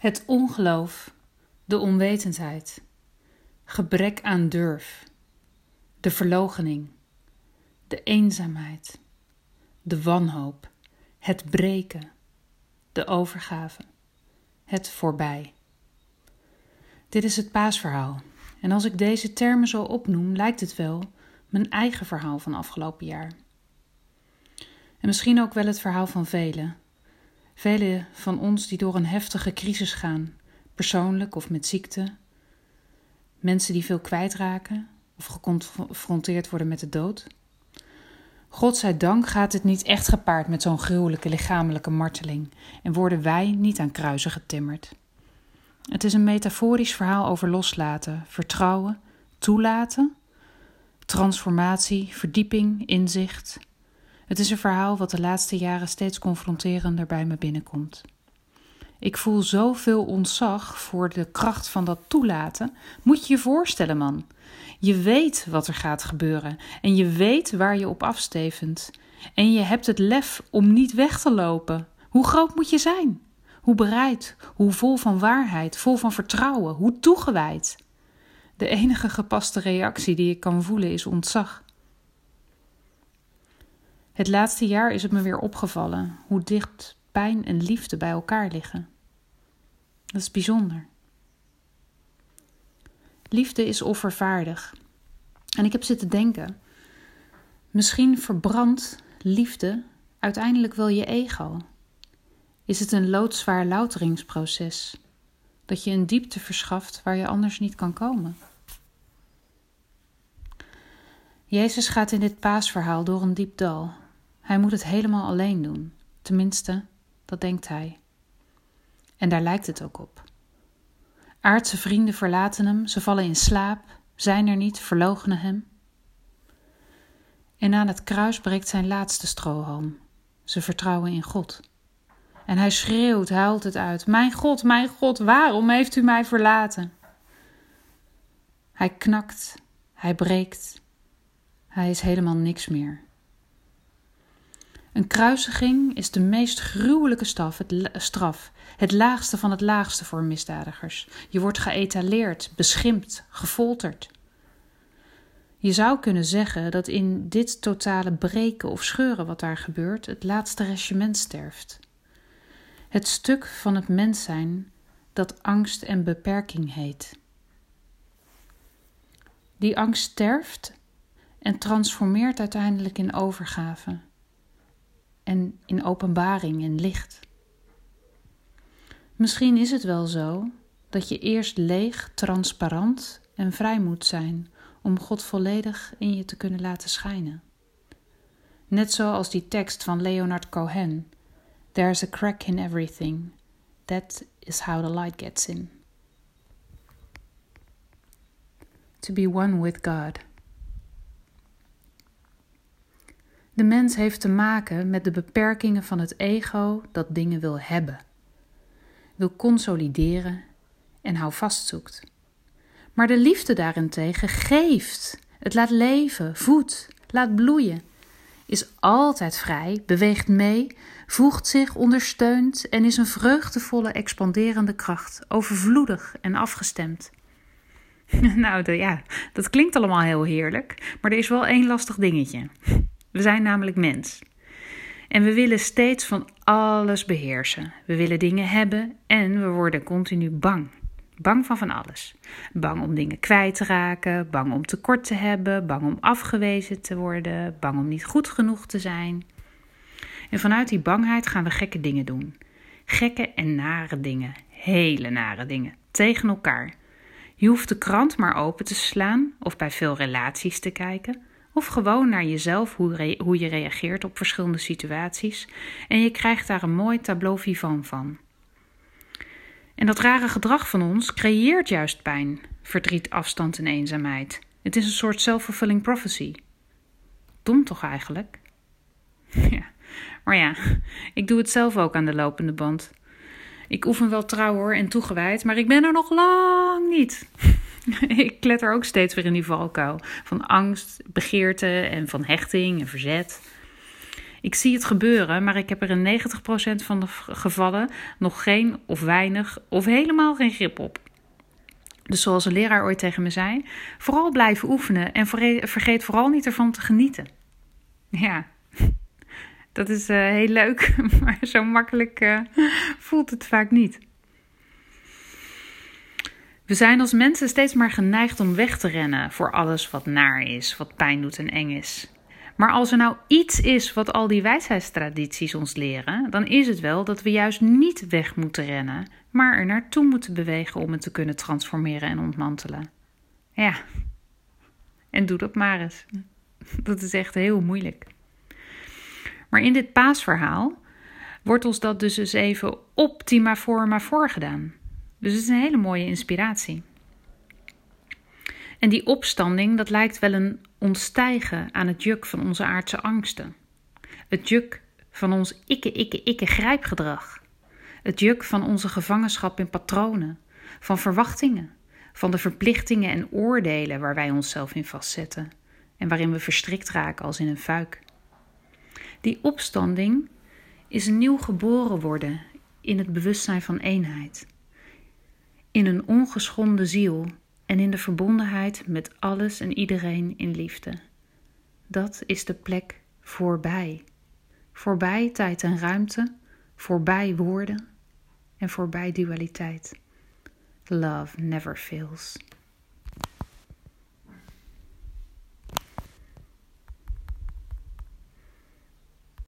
Het ongeloof, de onwetendheid, gebrek aan durf, de verloochening, de eenzaamheid, de wanhoop, het breken, de overgave, het voorbij. Dit is het paasverhaal. En als ik deze termen zo opnoem, lijkt het wel mijn eigen verhaal van afgelopen jaar. En misschien ook wel het verhaal van velen. Velen van ons die door een heftige crisis gaan, persoonlijk of met ziekte. Mensen die veel kwijtraken of geconfronteerd worden met de dood. dank gaat het niet echt gepaard met zo'n gruwelijke lichamelijke marteling en worden wij niet aan kruisen getimmerd. Het is een metaforisch verhaal over loslaten, vertrouwen, toelaten, transformatie, verdieping, inzicht. Het is een verhaal wat de laatste jaren steeds confronterender bij me binnenkomt. Ik voel zoveel ontzag voor de kracht van dat toelaten. Moet je je voorstellen, man. Je weet wat er gaat gebeuren en je weet waar je op afstevend. En je hebt het lef om niet weg te lopen. Hoe groot moet je zijn? Hoe bereid, hoe vol van waarheid, vol van vertrouwen, hoe toegewijd. De enige gepaste reactie die ik kan voelen is ontzag. Het laatste jaar is het me weer opgevallen hoe dicht pijn en liefde bij elkaar liggen. Dat is bijzonder. Liefde is offervaardig. En ik heb zitten denken: misschien verbrandt liefde uiteindelijk wel je ego. Is het een loodzwaar louteringsproces dat je een diepte verschaft waar je anders niet kan komen? Jezus gaat in dit paasverhaal door een diep dal. Hij moet het helemaal alleen doen. Tenminste, dat denkt hij. En daar lijkt het ook op. Aardse vrienden verlaten hem, ze vallen in slaap, zijn er niet, verloochenen hem. En aan het kruis breekt zijn laatste strohalm. Ze vertrouwen in God. En hij schreeuwt, huilt het uit: Mijn God, mijn God, waarom heeft u mij verlaten? Hij knakt, hij breekt, hij is helemaal niks meer. Een kruisiging is de meest gruwelijke straf het, laagste van het laagste voor misdadigers. Je wordt geëtaleerd, beschimpt, gefolterd. Je zou kunnen zeggen dat in dit totale breken of scheuren wat daar gebeurt, het laatste regiment sterft. Het stuk van het mens zijn dat angst en beperking heet. Die angst sterft en transformeert uiteindelijk in overgave en in openbaring en licht. Misschien is het wel zo dat je eerst leeg, transparant en vrij moet zijn om God volledig in je te kunnen laten schijnen. Net zoals die tekst van Leonard Cohen: There's a crack in everything. That is how the light gets in. To be one with God. De mens heeft te maken met de beperkingen van het ego dat dingen wil hebben, wil consolideren en houvast zoekt. Maar de liefde daarentegen geeft, het laat leven, voedt, laat bloeien, is altijd vrij, beweegt mee, voegt zich, ondersteunt en is een vreugdevolle, expanderende kracht, overvloedig en afgestemd. nou ja, dat klinkt allemaal heel heerlijk, maar er is wel één lastig dingetje. We zijn namelijk mens. En we willen steeds van alles beheersen. We willen dingen hebben en we worden continu bang. Bang van van alles. Bang om dingen kwijt te raken, bang om tekort te hebben, bang om afgewezen te worden, bang om niet goed genoeg te zijn. En vanuit die bangheid gaan we gekke dingen doen. Gekke en nare dingen, hele nare dingen, tegen elkaar. Je hoeft de krant maar open te slaan of bij veel relaties te kijken of gewoon naar jezelf, hoe, hoe je reageert op verschillende situaties. En je krijgt daar een mooi tableau vivant van. En dat rare gedrag van ons creëert juist pijn, verdriet, afstand en eenzaamheid. Het is een soort self-fulfilling prophecy. Dom toch eigenlijk? Ja, maar ja, ik doe het zelf ook aan de lopende band. Ik oefen wel trouw hoor en toegewijd, maar ik ben er nog lang niet. ik kletter ook steeds weer in die valkuil van angst, begeerte en van hechting en verzet. Ik zie het gebeuren, maar ik heb er in 90% van de gevallen nog geen of weinig of helemaal geen grip op. Dus zoals een leraar ooit tegen me zei: vooral blijven oefenen en vergeet vooral niet ervan te genieten. Ja, dat is uh, heel leuk, maar zo makkelijk uh, voelt het vaak niet. We zijn als mensen steeds maar geneigd om weg te rennen voor alles wat naar is, wat pijn doet en eng is. Maar als er nou iets is wat al die wijsheidstradities ons leren, dan is het wel dat we juist niet weg moeten rennen, maar er naartoe moeten bewegen om het te kunnen transformeren en ontmantelen. Ja, en doe dat maar eens. Dat is echt heel moeilijk. Maar in dit paasverhaal wordt ons dat dus eens even optima forma voorgedaan. Dus het is een hele mooie inspiratie. En die opstanding, dat lijkt wel een ontstijgen aan het juk van onze aardse angsten. Het juk van ons ikke, ikke, ikke grijpgedrag. Het juk van onze gevangenschap in patronen, van verwachtingen, van de verplichtingen en oordelen waar wij onszelf in vastzetten en waarin we verstrikt raken als in een fuik. Die opstanding is een nieuw geboren worden in het bewustzijn van eenheid, in een ongeschonden ziel en in de verbondenheid met alles en iedereen in liefde. Dat is de plek voorbij. Voorbij tijd en ruimte, voorbij woorden en voorbij dualiteit. Love never fails.